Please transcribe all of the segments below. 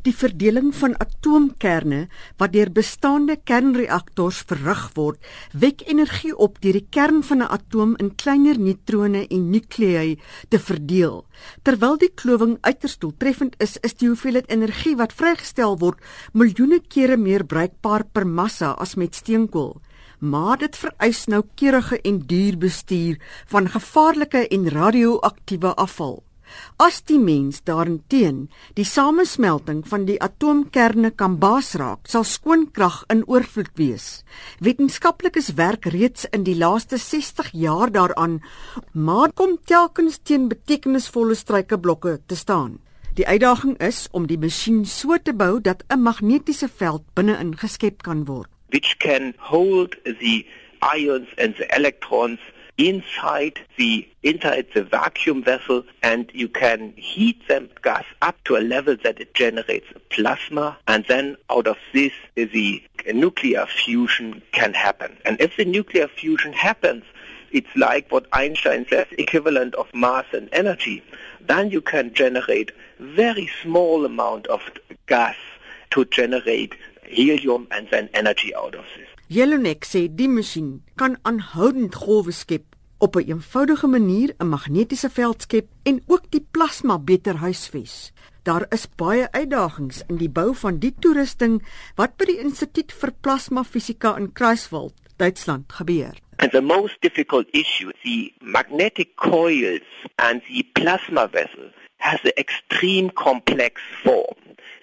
Die verdeling van atoomkerne wat deur bestaande kernreaktors verrig word, wek energie op deur die kern van 'n atoom in kleiner neutrone en nuklei te verdeel. Terwyl die klowing uiters doeltreffend is, is die hoeveelheid energie wat vrygestel word miljoene kere meer bruikbaar per massa as met steenkool. Maar dit vereis noukeurige en duur bestuur van gevaarlike en radioaktiewe afval. As die mens daarteen die samesmelting van die atoomkerne kan baasraak, sal skoonkrag in oorvloed wees. Wetenskaplikes werk reeds in die laaste 60 jaar daaraan, maar kom telkens teen betekenisvolle struikelblokke te staan. Die uitdaging is om die masjien so te bou dat 'n magnetiese veld binne-in geskep kan word. Which can hold the ions and the electrons inside the inside the vacuum vessel and you can heat them gas up to a level that it generates a plasma and then out of this the nuclear fusion can happen. And if the nuclear fusion happens it's like what Einstein says equivalent of mass and energy. Then you can generate very small amount of gas to generate helium and then energy out of this Jelinek sê die masjien kan aanhoudend golwe skep op 'n eenvoudige manier 'n magnetiese veld skep en ook die plasma beter huisves. Daar is baie uitdagings in die bou van die toerusting wat by die Instituut vir Plasmafisika in Greifswald, Duitsland gebeur. And the most difficult issue, the magnetic coils and the plasma vessel has an extreme complex form.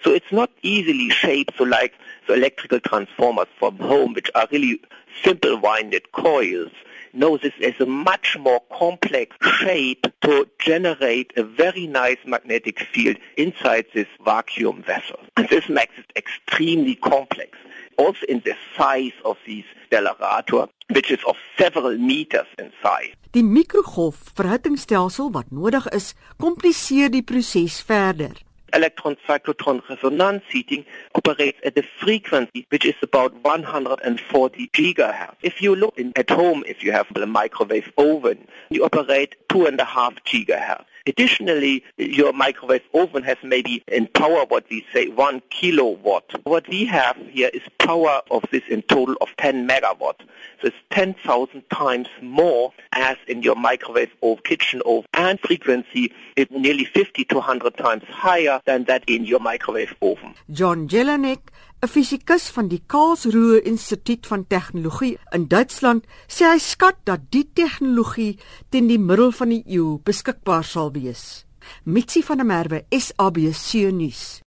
So it's not easily shaped so like the electrical transformers from home, which are really simple winded coils. No, this is a much more complex shape to generate a very nice magnetic field inside this vacuum vessel. And this makes it extremely complex. Also in the size of this stellarator, which is of several meters in size. Die mikrogolf verhittingstelsel wat nodig is, kompliseer die proses verder. electron cyclotron resonance heating operates at a frequency which is about 140 gigahertz. If you look in, at home, if you have a microwave oven, you operate two and a half gigahertz. Additionally, your microwave oven has maybe in power what we say one kilowatt. What we have here is power of this in total of 10 megawatt. So it's 10,000 times more as in your microwave oven, kitchen oven, and frequency is nearly 50 to 100 times higher than that in your microwave oven. John Jelinek 'n fisikus van die Karlsruhe Instituut van Tegnologie in Duitsland, sê hy skat dat die tegnologie teen die middel van die eeu beskikbaar sal wees. Mitsi van der Merwe, SABC nuus.